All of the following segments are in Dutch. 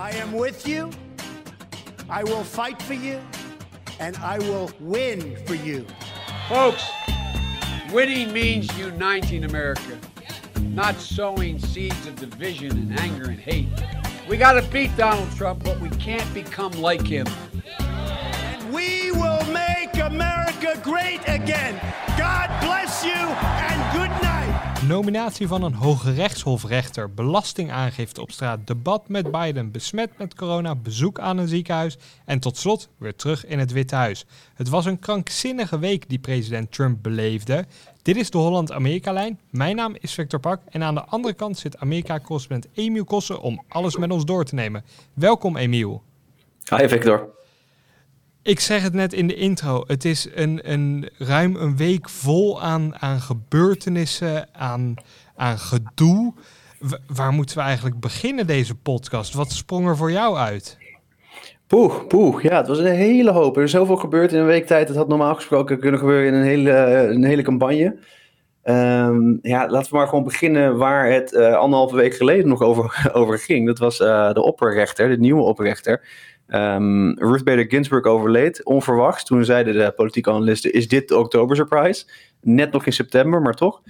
I am with you. I will fight for you. And I will win for you. Folks, winning means uniting America, not sowing seeds of division and anger and hate. We got to beat Donald Trump, but we can't become like him. And we will make America great again. God bless you and good night. Nominatie van een hoge rechtshofrechter, belastingaangifte op straat, debat met Biden, besmet met corona, bezoek aan een ziekenhuis en tot slot weer terug in het Witte Huis. Het was een krankzinnige week die president Trump beleefde. Dit is de Holland-Amerika-lijn. Mijn naam is Victor Pak en aan de andere kant zit Amerika-correspondent Emiel Kossen om alles met ons door te nemen. Welkom Emiel. Hi Victor. Ik zeg het net in de intro. Het is een, een ruim een week vol aan, aan gebeurtenissen, aan, aan gedoe. waar moeten we eigenlijk beginnen, deze podcast? Wat sprong er voor jou uit? Poeh, poeh. Ja, het was een hele hoop. Er is zoveel gebeurd in een week tijd. Het had normaal gesproken kunnen gebeuren in een hele, een hele campagne. Um, ja, laten we maar gewoon beginnen waar het uh, anderhalve week geleden nog over, over ging. Dat was uh, de opperrechter, de nieuwe opperrechter. Um, Ruth Bader Ginsburg overleed, onverwachts. Toen zeiden de politieke analisten, is dit de oktober surprise? Net nog in september, maar toch.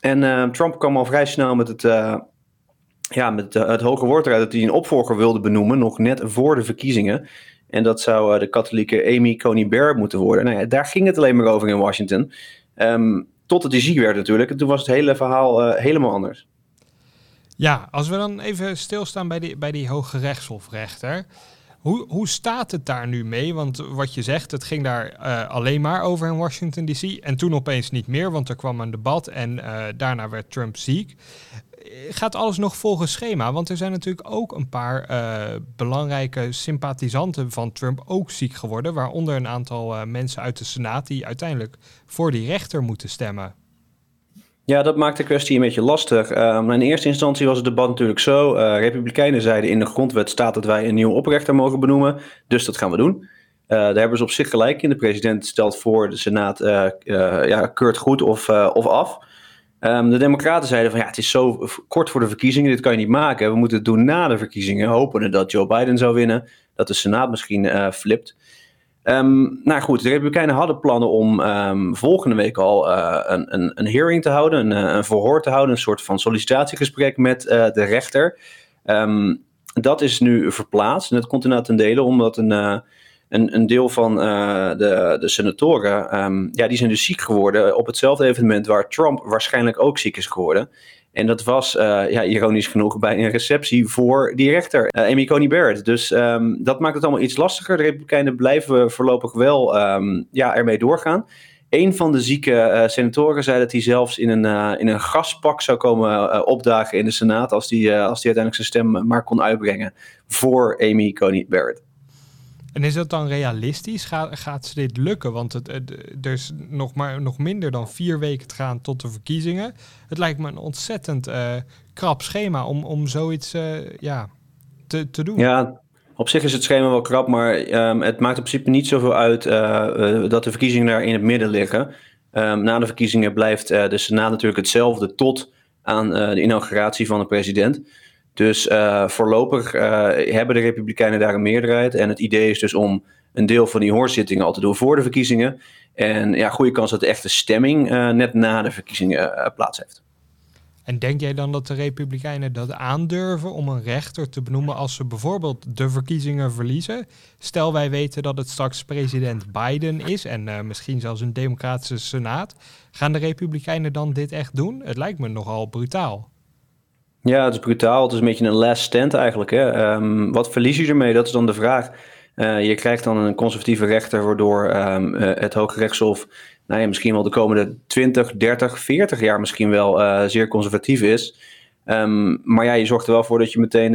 En uh, Trump kwam al vrij snel met het, uh, ja, met het, het hoge woord eruit dat hij een opvolger wilde benoemen, nog net voor de verkiezingen. En dat zou uh, de katholieke Amy Coney Barrett moeten worden. Nou daar ging het alleen maar over in Washington. Um, totdat hij ziek werd natuurlijk. En toen was het hele verhaal helemaal anders. Ja, als we dan even stilstaan bij die, bij die Hoge Rechtshofrechter. Hoe, hoe staat het daar nu mee? Want wat je zegt, het ging daar uh, alleen maar over in Washington DC. En toen opeens niet meer, want er kwam een debat en uh, daarna werd Trump ziek. Gaat alles nog volgens schema? Want er zijn natuurlijk ook een paar belangrijke sympathisanten van Trump ook ziek geworden. Waaronder een aantal mensen uit de Senaat die uiteindelijk voor die rechter moeten stemmen. Ja, dat maakt de kwestie een beetje lastig. Um, in eerste instantie was het debat natuurlijk zo. Uh, Republikeinen zeiden in de grondwet staat dat wij een nieuwe oprechter mogen benoemen. Dus dat gaan we doen. Uh, daar hebben ze op zich gelijk in. De president stelt voor, de Senaat uh, ja, keurt goed of, of af. Um, de Democraten zeiden van ja, het is zo kort voor de verkiezingen, dit kan je niet maken. We moeten het doen na de verkiezingen, hopende dat Joe Biden zou winnen, dat de Senaat misschien flipt. Um, nou goed, de Republikeinen hadden plannen om um, volgende week al uh, een, een, een, hearing te houden, een, eh, een, verhoor te houden, een soort van sollicitatiegesprek met uh, de rechter. Um, dat is nu verplaatst en dat komt inderdaad ten dele omdat een, een, een, deel van de, de senatoren, ja, die zijn dus ziek geworden op hetzelfde evenement waar Trump waarschijnlijk ook ziek is geworden. En dat was, uh, ja, ironisch genoeg, bij een receptie voor die rechter, uh, Amy Coney Barrett. Dus um, dat maakt het allemaal iets lastiger. De Republikeinen blijven voorlopig wel um, ja, ermee doorgaan. Een van de zieke uh, senatoren zei dat hij zelfs in een, in een gaspak zou komen opdagen in de Senaat. als hij als die uiteindelijk zijn stem maar kon uitbrengen voor Amy Coney Barrett. En is dat dan realistisch? Gaat, gaat ze dit lukken? Want het, er is nog, maar, nog minder dan vier weken te gaan tot de verkiezingen. Het lijkt me een ontzettend uh, krap schema om, om zoiets uh, ja, te, te doen. Ja, op zich is het schema wel krap, maar um, het maakt in principe niet zoveel uit uh, dat de verkiezingen daar in het midden liggen. Um, na de verkiezingen blijft de Senaat natuurlijk hetzelfde tot aan de inauguratie van de president. Dus uh, voorlopig uh, hebben de Republikeinen daar een meerderheid. En het idee is dus om een deel van die hoorzittingen al te doen voor de verkiezingen. En ja, goede kans dat de echte stemming uh, net na de verkiezingen plaats heeft. En denk jij dan dat de Republikeinen dat aandurven om een rechter te benoemen als ze bijvoorbeeld de verkiezingen verliezen? Stel wij weten dat het straks president Biden is en misschien zelfs een democratische senaat. Gaan de Republikeinen dan dit echt doen? Het lijkt me nogal brutaal. Ja, het is brutaal. Het is een beetje een last stand eigenlijk. Hè? Um, wat verlies je ermee? Dat is dan de vraag. Uh, je krijgt dan een conservatieve rechter, waardoor um, uh, het Hoge Rechtshof nou ja, misschien wel de komende 20, 30, 40 jaar misschien wel uh, zeer conservatief is. Um, maar ja, je zorgt er wel voor dat je meteen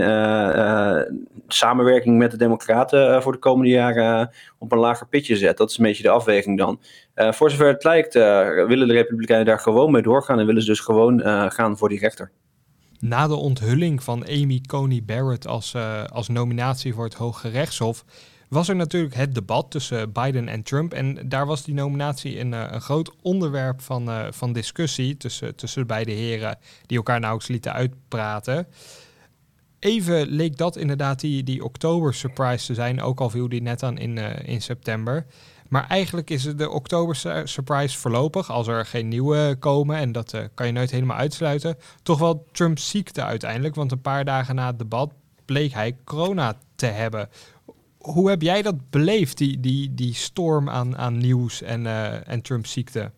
samenwerking met de Democraten voor de komende jaren op een lager pitje zet. Dat is een beetje de afweging dan. voor zover het lijkt, willen de Republikeinen daar gewoon mee doorgaan en willen ze dus gewoon gaan voor die rechter na de onthulling van Amy Coney Barrett als, uh, als nominatie voor het Hoge Rechtshof, was er natuurlijk het debat tussen Biden en Trump. En daar was die nominatie een, uh, een groot onderwerp van, uh, van discussie tussen, tussen beide heren die elkaar nauwelijks lieten uitpraten. even leek dat inderdaad die, die oktober surprise te zijn, ook al viel die net aan in, in september. Maar eigenlijk is de oktober surprise voorlopig, als er geen nieuwe komen, en dat kan je nooit helemaal uitsluiten, toch wel Trumps ziekte uiteindelijk. Want een paar dagen na het debat bleek hij corona te hebben. Hoe heb jij dat beleefd, die, die, die storm aan, aan nieuws en, uh, en Trumps ziekte?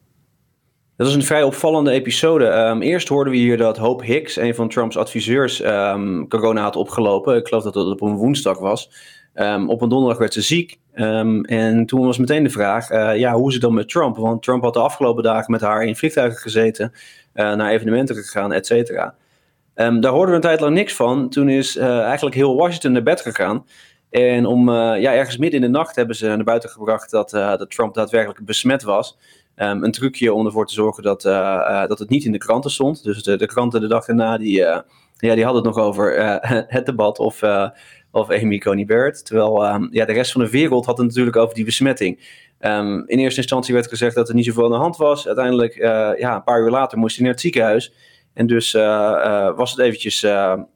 Dat is een vrij opvallende episode. Um, eerst hoorden we hier dat Hope Hicks, een van Trumps adviseurs, um, corona had opgelopen. Ik geloof dat het op een woensdag was. Um, op een donderdag werd ze ziek. en toen was meteen de vraag, uh, ja, hoe is het dan met Trump? Want Trump had de afgelopen dagen met haar in vliegtuigen gezeten, uh, naar evenementen gegaan, et cetera. daar hoorden we een tijd lang niks van. Toen is eigenlijk heel Washington naar bed gegaan. En om ja, ergens midden in de nacht hebben ze naar buiten gebracht dat, dat Trump daadwerkelijk besmet was. Een trucje om ervoor te zorgen dat, dat het niet in de kranten stond. Dus de, de kranten de dag erna, die, ja, die hadden het nog over het debat of, of Amy Coney Barrett. Terwijl um, ja, de rest van de wereld had het natuurlijk over die besmetting. Um, in eerste instantie werd gezegd dat er niet zoveel aan de hand was. Uiteindelijk, ja, een paar uur later moest hij naar het ziekenhuis. En dus was het eventjes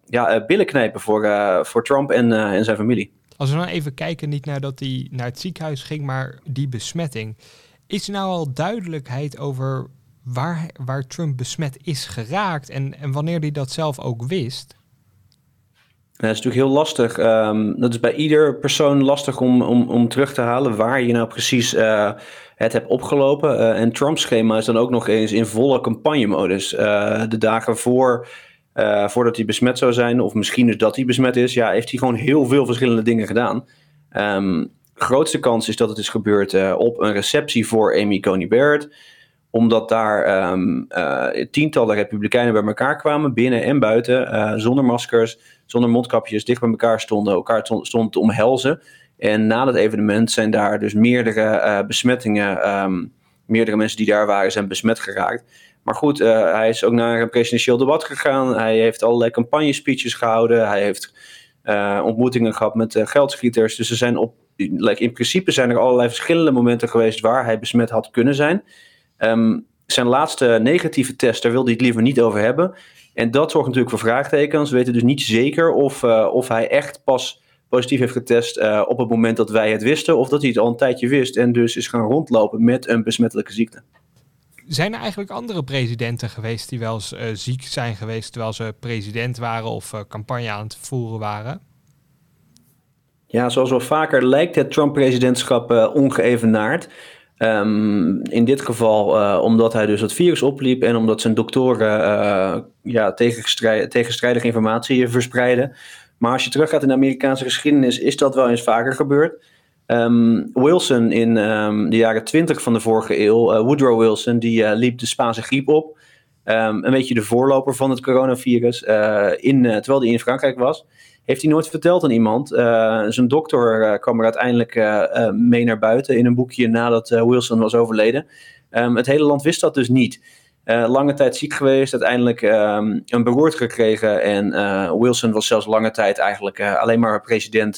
ja, billen knijpen voor, voor Trump en, en zijn familie. Als we nou even kijken, niet naar dat hij naar het ziekenhuis ging, maar die besmetting. Is er nou al duidelijkheid over waar, waar Trump besmet is geraakt en, en wanneer hij dat zelf ook wist? dat is natuurlijk heel lastig. Um, dat is bij ieder persoon lastig om, om, om terug te halen waar je nou precies uh, het hebt opgelopen. Uh, en Trumps schema is dan ook nog eens in volle campagnemodus. Uh, de dagen voor, voordat hij besmet zou zijn, of misschien dus dat hij besmet is, ja, heeft hij gewoon heel veel verschillende dingen gedaan. Um, grootste kans is dat het is gebeurd op een receptie voor Amy Coney Barrett. Omdat daar um, uh, tientallen republikeinen bij elkaar kwamen, binnen en buiten, uh, zonder maskers, zonder mondkapjes, dicht bij elkaar stonden, elkaar stonden te omhelzen. En na dat evenement zijn daar dus meerdere besmettingen, um, meerdere mensen die daar waren, zijn besmet geraakt. Maar goed, hij is ook naar een presidentieel debat gegaan. Hij heeft allerlei campagnespeeches gehouden. Hij heeft ontmoetingen gehad met geldschieters. Dus er zijn op in principe zijn er allerlei verschillende momenten geweest waar hij besmet had kunnen zijn. Ehm, zijn laatste negatieve test, daar wilde hij het liever niet over hebben. En dat zorgt natuurlijk voor vraagtekens. We weten dus niet zeker of, uh, of hij echt pas positief heeft getest uh, op het moment dat wij het wisten. Of dat hij het al een tijdje wist en dus is gaan rondlopen met een besmettelijke ziekte. Zijn er eigenlijk andere presidenten geweest die wel eens uh, ziek zijn geweest terwijl ze president waren of campagne aan het voeren waren? Ja, zoals wel vaker lijkt het Trump-presidentschap ongeëvenaard. Um, in dit geval uh, omdat hij dus het virus opliep en omdat zijn doktoren uh, ja, tegenstrijdige informatie verspreiden. Maar als je teruggaat in de Amerikaanse geschiedenis, is dat wel eens vaker gebeurd. Um, Wilson in um, de jaren 20 van de vorige eeuw, Woodrow Wilson, die liep de Spaanse griep op. een beetje de voorloper van het coronavirus, in, terwijl hij in Frankrijk was heeft hij nooit verteld aan iemand. Uh, zijn dokter kwam er uiteindelijk mee naar buiten in een boekje nadat Wilson was overleden. Um, het hele land wist dat dus niet. lange tijd ziek geweest, uiteindelijk um, een beroerte gekregen. En Wilson was zelfs lange tijd eigenlijk alleen maar president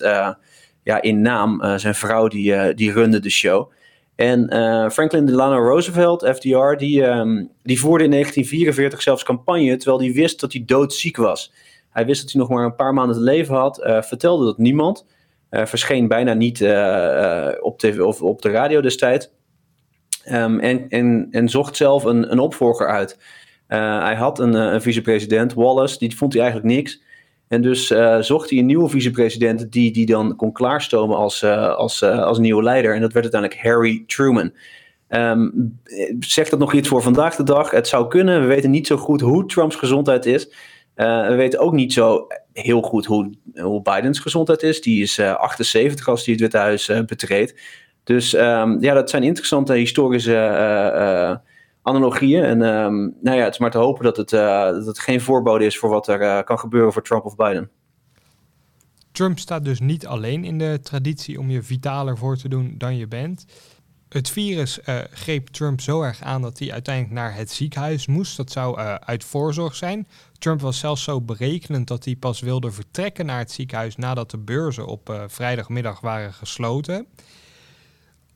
ja, in naam. zijn vrouw die, die runde de show. En Franklin Delano Roosevelt, FDR, die, um, die voerde in 1944 zelfs campagne terwijl hij wist dat hij doodziek was. Hij wist dat hij nog maar een paar maanden te leven had, uh, vertelde dat niemand. Uh, verscheen bijna niet op, TV of op de radio destijds. Um, en, en, en zocht zelf een, een opvolger uit. hij had een, een vicepresident, Wallace, die vond hij eigenlijk niks. En dus zocht hij een nieuwe vicepresident die, die dan kon klaarstomen als, als, als nieuwe leider. En dat werd uiteindelijk Harry Truman. Um, zegt dat nog iets voor vandaag de dag? Het zou kunnen. We weten niet zo goed hoe Trumps gezondheid is. We weten ook niet zo heel goed hoe, hoe Bidens gezondheid is. Die is uh, eh, 78 als hij het Witte Huis betreedt. Dus um, ja, dat zijn interessante historische analogieën. En um, nou ja, het is maar te hopen dat het, dat het geen voorbode is voor wat er kan gebeuren voor Trump of Biden. Trump staat dus niet alleen in de traditie om je vitaler voor te doen dan je bent. Het virus uh, greep Trump zo erg aan dat hij uiteindelijk naar het ziekenhuis moest. Dat zou uit voorzorg zijn. Trump was zelfs zo berekenend dat hij pas wilde vertrekken naar het ziekenhuis nadat de beurzen op vrijdagmiddag waren gesloten.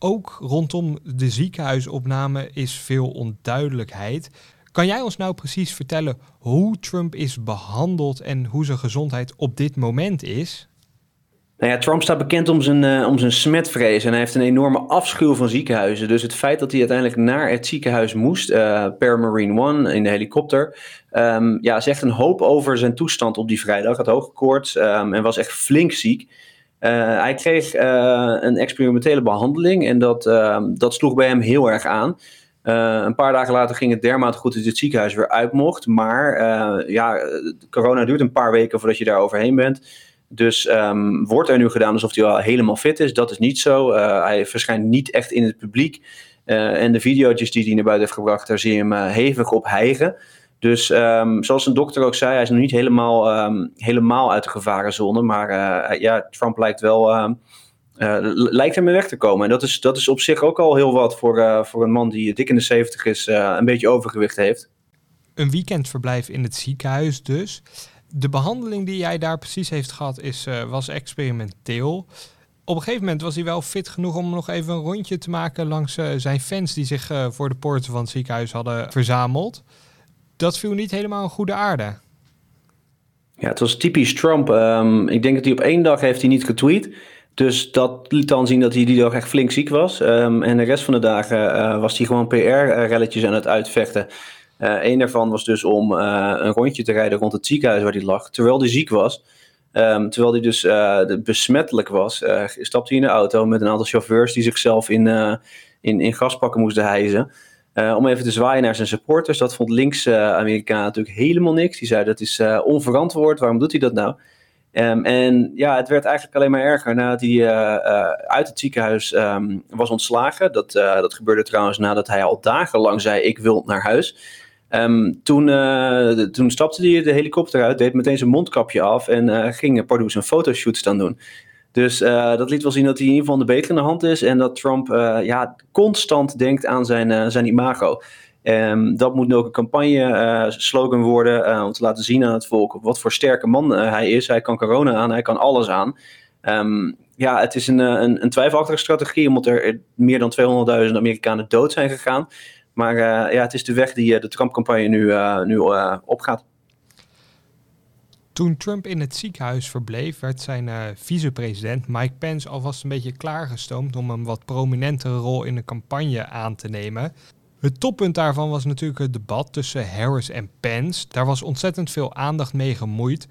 Ook rondom de ziekenhuisopname is veel onduidelijkheid. Kan jij ons nou precies vertellen hoe Trump is behandeld en hoe zijn gezondheid op dit moment is? Nou ja, Trump staat bekend om zijn, uh, om zijn smetvrees en hij heeft een enorme afschuw van ziekenhuizen. Dus het feit dat hij uiteindelijk naar het ziekenhuis moest, uh, per Marine One in de helikopter, um, ja, zegt een hoop over zijn toestand op die vrijdag. Had hoge koorts um, en was echt flink ziek. Uh, hij kreeg een experimentele behandeling en dat, ehm, dat sloeg bij hem heel erg aan. een paar dagen later ging het dermate goed dat hij het ziekenhuis weer uit mocht. Maar ja, corona duurt een paar weken voordat je daar overheen bent. Dus um, wordt er nu gedaan alsof hij al helemaal fit is? Dat is niet zo. Hij verschijnt niet echt in het publiek. En de video's die hij naar buiten heeft gebracht, daar zie je hem hevig op hijgen. Dus um, zoals een dokter ook zei, hij is nog niet helemaal, um, helemaal uit de gevarenzone. Maar ja, Trump lijkt wel lijkt ermee weg te komen. En dat is, dat is op zich ook al heel wat voor, voor een man die dik in de 70 is, een beetje overgewicht heeft. Een weekendverblijf in het ziekenhuis dus de behandeling die jij daar precies heeft gehad is, uh, was experimenteel. Op een gegeven moment was hij wel fit genoeg om nog even een rondje te maken langs uh, zijn fans die zich uh, voor de poorten van het ziekenhuis hadden verzameld. Dat viel niet helemaal in goede aarde. Ja, het was typisch Trump. Um, ik denk dat hij op één dag heeft hij niet getweet. Dus dat liet dan zien dat hij die dag echt flink ziek was. Um, en de rest van de dagen was hij gewoon PR-relletjes aan het uitvechten. Uh, een daarvan was dus om uh, een rondje te rijden rond het ziekenhuis waar hij lag, terwijl hij ziek was. Um, terwijl hij dus besmettelijk was, stapte hij in de auto met een aantal chauffeurs die zichzelf in, in, in gaspakken moesten hijzen. Om even te zwaaien naar zijn supporters. Dat vond links Amerikaan natuurlijk helemaal niks. Die zei dat is onverantwoord, waarom doet hij dat nou? Um, en ja, het werd eigenlijk alleen maar erger nadat hij uit het ziekenhuis um, was ontslagen. Dat, dat gebeurde trouwens nadat hij al dagenlang zei: Ik wil naar huis. Um, toen, uh, toen stapte hij de helikopter uit, deed meteen zijn mondkapje af en uh, ging Pardoes een fotoshoot staan doen. Dus uh, dat liet wel zien dat hij in ieder geval de beter in de hand is en dat Trump ja, constant denkt aan zijn, zijn imago. Um, dat moet nu ook een campagne-slogan worden om te laten zien aan het volk wat voor sterke man hij is. Hij kan corona aan, hij kan alles aan. Um, ja, het is een, een, een twijfelachtige strategie, omdat er meer dan 200.000 Amerikanen dood zijn gegaan. Maar ja, het is de weg die de Trump-campagne nu, nu opgaat. Toen Trump in het ziekenhuis verbleef, werd zijn vicepresident Mike Pence alvast een beetje klaargestoomd om een wat prominentere rol in de campagne aan te nemen. Het toppunt daarvan was natuurlijk het debat tussen Harris en Pence. Daar was ontzettend veel aandacht mee gemoeid.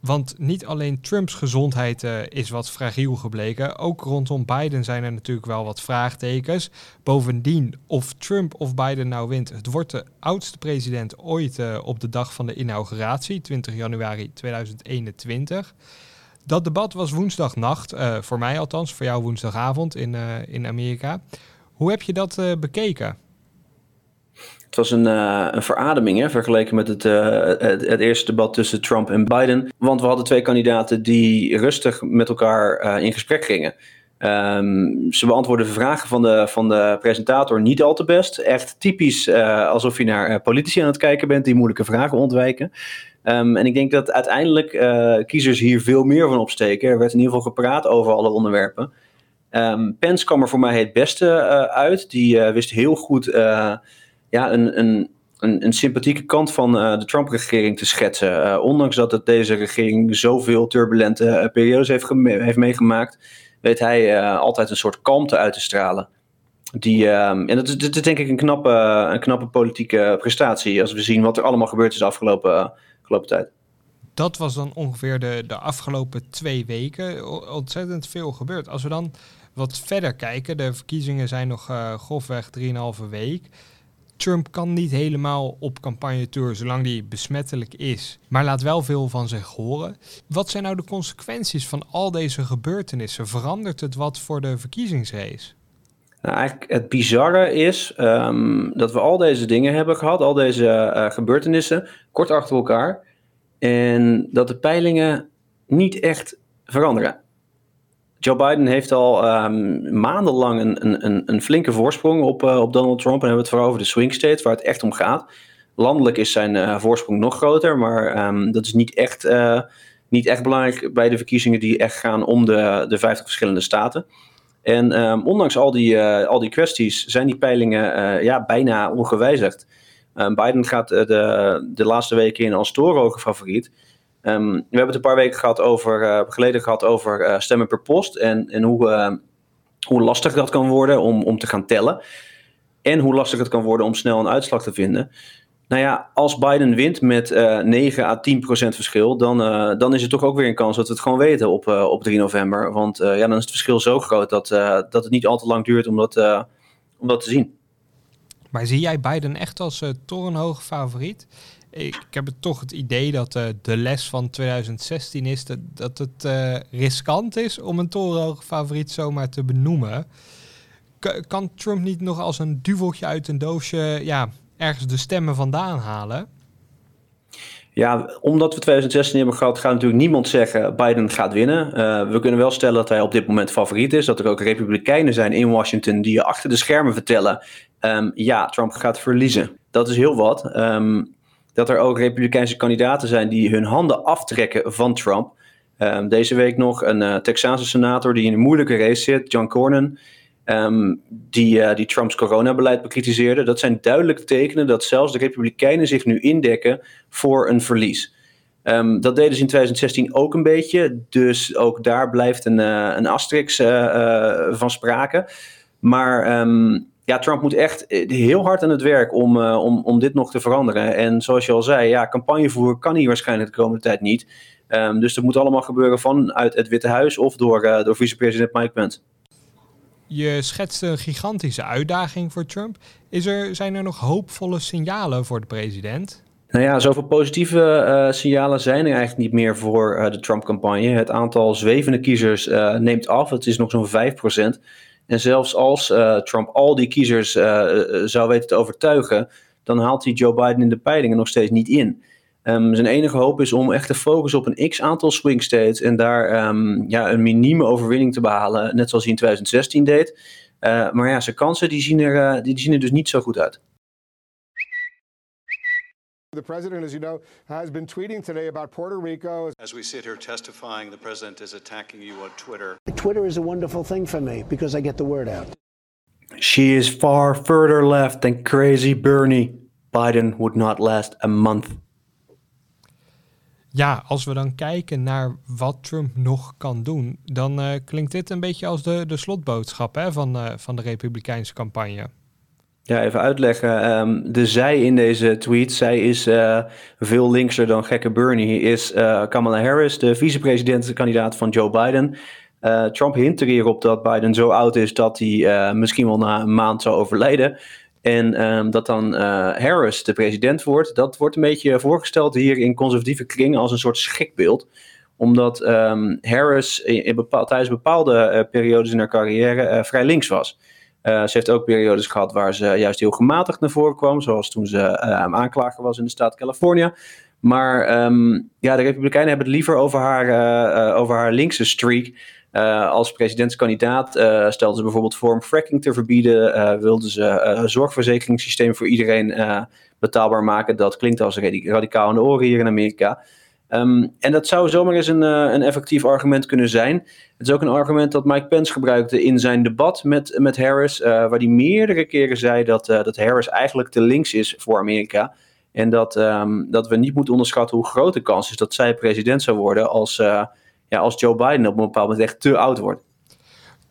Want niet alleen Trumps gezondheid uh, is wat fragiel gebleken, ook rondom Biden zijn er natuurlijk wel wat vraagtekens. Bovendien, of Trump of Biden nou wint, het wordt de oudste president ooit uh, op de dag van de inauguratie, 20 januari 2021. Dat debat was woensdagnacht, uh, voor mij althans, voor jou woensdagavond in, in Amerika. Hoe heb je dat bekeken? Het was een, uh, een verademing hè, vergeleken met het, uh, het, het, eerste debat tussen Trump en Biden. Want we hadden twee kandidaten die rustig met elkaar uh, in gesprek gingen. Um, ze de vragen van de, van de presentator niet al te best. Echt typisch alsof je naar politici aan het kijken bent die moeilijke vragen ontwijken. Um, en ik denk dat uiteindelijk kiezers hier veel meer van opsteken. Er werd in ieder geval gepraat over alle onderwerpen. Um, Pence kwam er voor mij het beste uit. Die wist heel goed ja, een, een, een, sympathieke kant van uh, de Trump-regering te schetsen. Uh, ondanks dat het deze regering zoveel turbulente uh, periodes heeft, heeft meegemaakt, weet hij altijd een soort kalmte uit te stralen. Die, ehm, en dat is, dat denk ik een knappe, een knappe politieke prestatie als we zien wat er allemaal gebeurd is de afgelopen, afgelopen tijd. Dat was dan ongeveer de, de afgelopen twee weken. Ontzettend veel gebeurd. Als we dan wat verder kijken, de verkiezingen zijn nog uh, grofweg 3,5 week. Trump kan niet helemaal op campagnetour zolang die besmettelijk is, maar laat wel veel van zich horen. Wat zijn nou de consequenties van al deze gebeurtenissen? Verandert het wat voor de verkiezingsrace? Nou, eigenlijk het bizarre is um, dat we al deze dingen hebben gehad, al deze uh, gebeurtenissen, kort achter elkaar. En dat de peilingen niet echt veranderen. Joe Biden heeft al um, maandenlang een, een, een, flinke voorsprong op, uh, op Donald Trump. En hebben we het vooral over de swing states, waar het echt om gaat. Landelijk is zijn uh, voorsprong nog groter, maar um, dat is niet echt, uh, niet echt belangrijk bij de verkiezingen die echt gaan om de, de 50 verschillende staten. En um, ondanks al die, al die kwesties zijn die peilingen ja, bijna ongewijzigd. Biden gaat de, de laatste weken in als torenhoge favoriet. Ehm, we hebben het een paar weken gehad over, geleden gehad over stemmen per post en, en hoe, hoe lastig dat kan worden om, om te gaan tellen. En hoe lastig het kan worden om snel een uitslag te vinden. Nou ja, als Biden wint met uh, 9 à 10 procent verschil, dan, dan is er toch ook weer een kans dat we het gewoon weten op, op 3 november. Want ja, dan is het verschil zo groot dat, dat het niet al te lang duurt om dat, om dat te zien. Maar zie jij Biden echt als torenhoge favoriet? Ik, heb het toch het idee dat de les van 2016 is dat, dat het riskant is om een torenhoge favoriet zomaar te benoemen. Kan Trump niet nog als een duveltje uit een doosje ja, ergens de stemmen vandaan halen? Ja, omdat we 2016 hebben gehad, gaat natuurlijk niemand zeggen Biden gaat winnen. Uh, we kunnen wel stellen dat hij op dit moment favoriet is. Dat er ook republikeinen zijn in Washington die je achter de schermen vertellen: um, ja, Trump gaat verliezen. Dat is heel wat. Um, dat er ook republikeinse kandidaten zijn die hun handen aftrekken van Trump. Um, deze week nog een uh, Texaanse senator die in een moeilijke race zit, John Cornyn. Ehm, die, uh, die Trumps coronabeleid bekritiseerde. Dat zijn duidelijke tekenen dat zelfs de Republikeinen zich nu indekken voor een verlies. Um, dat deden ze in 2016 ook een beetje. Dus ook daar blijft een, uh, een asterix uh, van sprake. Maar ja, Trump moet echt heel hard aan het werk om, om, om dit nog te veranderen. En zoals je al zei, ja, campagnevoer kan hij waarschijnlijk de komende tijd niet. dus dat moet allemaal gebeuren vanuit het Witte Huis of door, door vicepresident Mike Pence. Je schetst een gigantische uitdaging voor Trump. Is er, zijn er nog hoopvolle signalen voor de president? Nou ja, zoveel positieve uh, signalen zijn er eigenlijk niet meer voor uh, de Trump-campagne. Het aantal zwevende kiezers uh, neemt af. Het is nog zo'n 5%. En zelfs als Trump al die kiezers zou weten te overtuigen, dan haalt hij Joe Biden in de peilingen nog steeds niet in. Um, zijn enige hoop is om echt te focussen op een x-aantal swing states en daar um, ja, een minieme overwinning te behalen, net zoals hij in 2016 deed. Maar ja, zijn kansen die zien, er, die zien er dus niet zo goed uit. The president, as you know, has been tweeting today about Puerto Rico. As we sit here testifying, the president is attacking you on Twitter. Twitter is a wonderful thing for me because I get the word out. She is far further left than crazy Bernie. Biden would not last a month. Ja, als we dan kijken naar wat Trump nog kan doen, dan uh, klinkt dit een beetje als de, de slotboodschap hè, van, uh, van de Republikeinse campagne. Ja, even uitleggen. Um, de zij in deze tweet, zij is uh, veel linkser dan gekke Bernie, is Kamala Harris, de vicepresidentskandidaat van Joe Biden. Trump hint er hierop dat Biden zo oud is dat hij misschien wel na een maand zou overlijden. En um, dat dan Harris de president wordt, dat wordt een beetje voorgesteld hier in conservatieve kringen als een soort schrikbeeld. Omdat um, Harris in, bepaal, tijdens bepaalde periodes in haar carrière vrij links was. Ze heeft ook periodes gehad waar ze juist heel gematigd naar voren kwam, zoals toen ze aanklager was in de staat Californië. Maar um, ja, de Republikeinen hebben het liever over haar, over haar linkse streak. Als presidentskandidaat stelden ze bijvoorbeeld voor om fracking te verbieden. Wilden ze een zorgverzekeringssysteem voor iedereen betaalbaar maken. Dat klinkt als radicaal in de oren hier in Amerika. Um, en dat zou zomaar eens een, een effectief argument kunnen zijn. Het is ook een argument dat Mike Pence gebruikte in zijn debat met, met Harris. waar hij meerdere keren zei dat, dat Harris eigenlijk te links is voor Amerika. En dat, um, dat we niet moeten onderschatten hoe groot de kans is dat zij president zou worden als ja, als Joe Biden op een bepaald moment echt te oud wordt.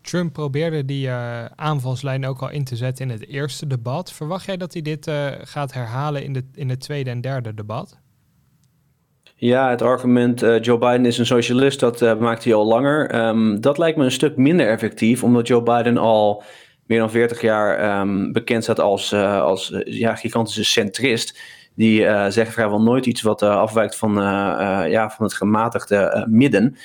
Trump probeerde die aanvalslijn ook al in te zetten in het eerste debat. Verwacht jij dat hij dit gaat herhalen in, de, in het tweede en derde debat? Ja, het argument uh, Joe Biden is een socialist, dat maakt hij al langer. Um, dat lijkt me een stuk minder effectief, omdat Joe Biden al meer dan 40 jaar um, bekend staat als, als ja, gigantische centrist. Die zeggen vrijwel nooit iets wat afwijkt van, ja, van het gematigde midden.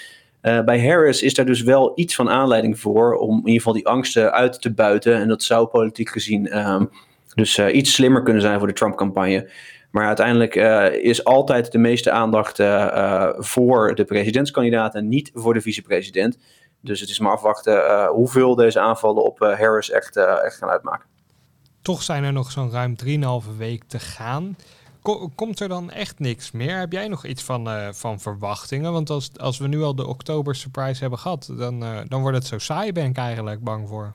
bij Harris is daar dus wel iets van aanleiding voor om in ieder geval die angsten uit te buiten. En dat zou politiek gezien um, dus iets slimmer kunnen zijn voor de Trump-campagne. Maar uiteindelijk is altijd de meeste aandacht voor de presidentskandidaat en niet voor de vicepresident. Dus het is maar afwachten hoeveel deze aanvallen op Harris echt, echt gaan uitmaken. Toch zijn er nog zo'n ruim 3,5 week te gaan komt er dan echt niks meer? Heb jij nog iets van, van verwachtingen? Want als, als we nu al de oktober surprise hebben gehad, dan, dan wordt het zo saai, ben ik eigenlijk bang voor.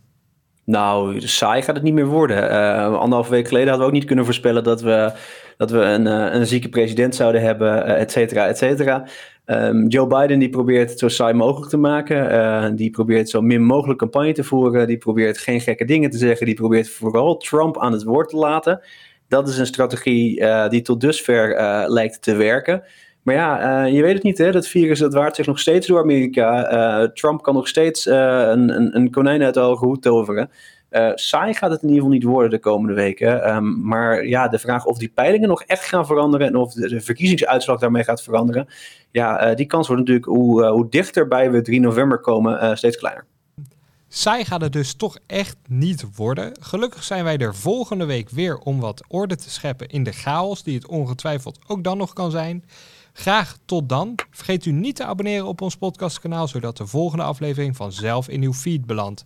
Nou, saai gaat het niet meer worden. Uh, anderhalve week geleden hadden we ook niet kunnen voorspellen dat we, dat we een, uh, een zieke president zouden hebben, uh, et cetera, et cetera. Um, Joe Biden die probeert het zo saai mogelijk te maken. die probeert zo min mogelijk campagne te voeren. Die probeert geen gekke dingen te zeggen. Die probeert vooral Trump aan het woord te laten. Dat is een strategie die tot dusver lijkt te werken. Maar ja, uh, je weet het niet, hè? dat virus dat waart zich nog steeds door Amerika. Uh, Trump kan nog steeds uh, een, een, een, konijn uit de hoge hoed toveren. saai gaat het in ieder geval niet worden de komende weken. Um, maar ja, de vraag of die peilingen nog echt gaan veranderen en of de, de verkiezingsuitslag daarmee gaat veranderen. Ja, die kans wordt natuurlijk hoe, hoe dichterbij we 3 november komen steeds kleiner. Saai gaat het dus toch echt niet worden. Gelukkig zijn wij er volgende week weer om wat orde te scheppen in de chaos die het ongetwijfeld ook dan nog kan zijn. Graag tot dan. Vergeet u niet te abonneren op ons podcastkanaal, zodat de volgende aflevering vanzelf in uw feed belandt.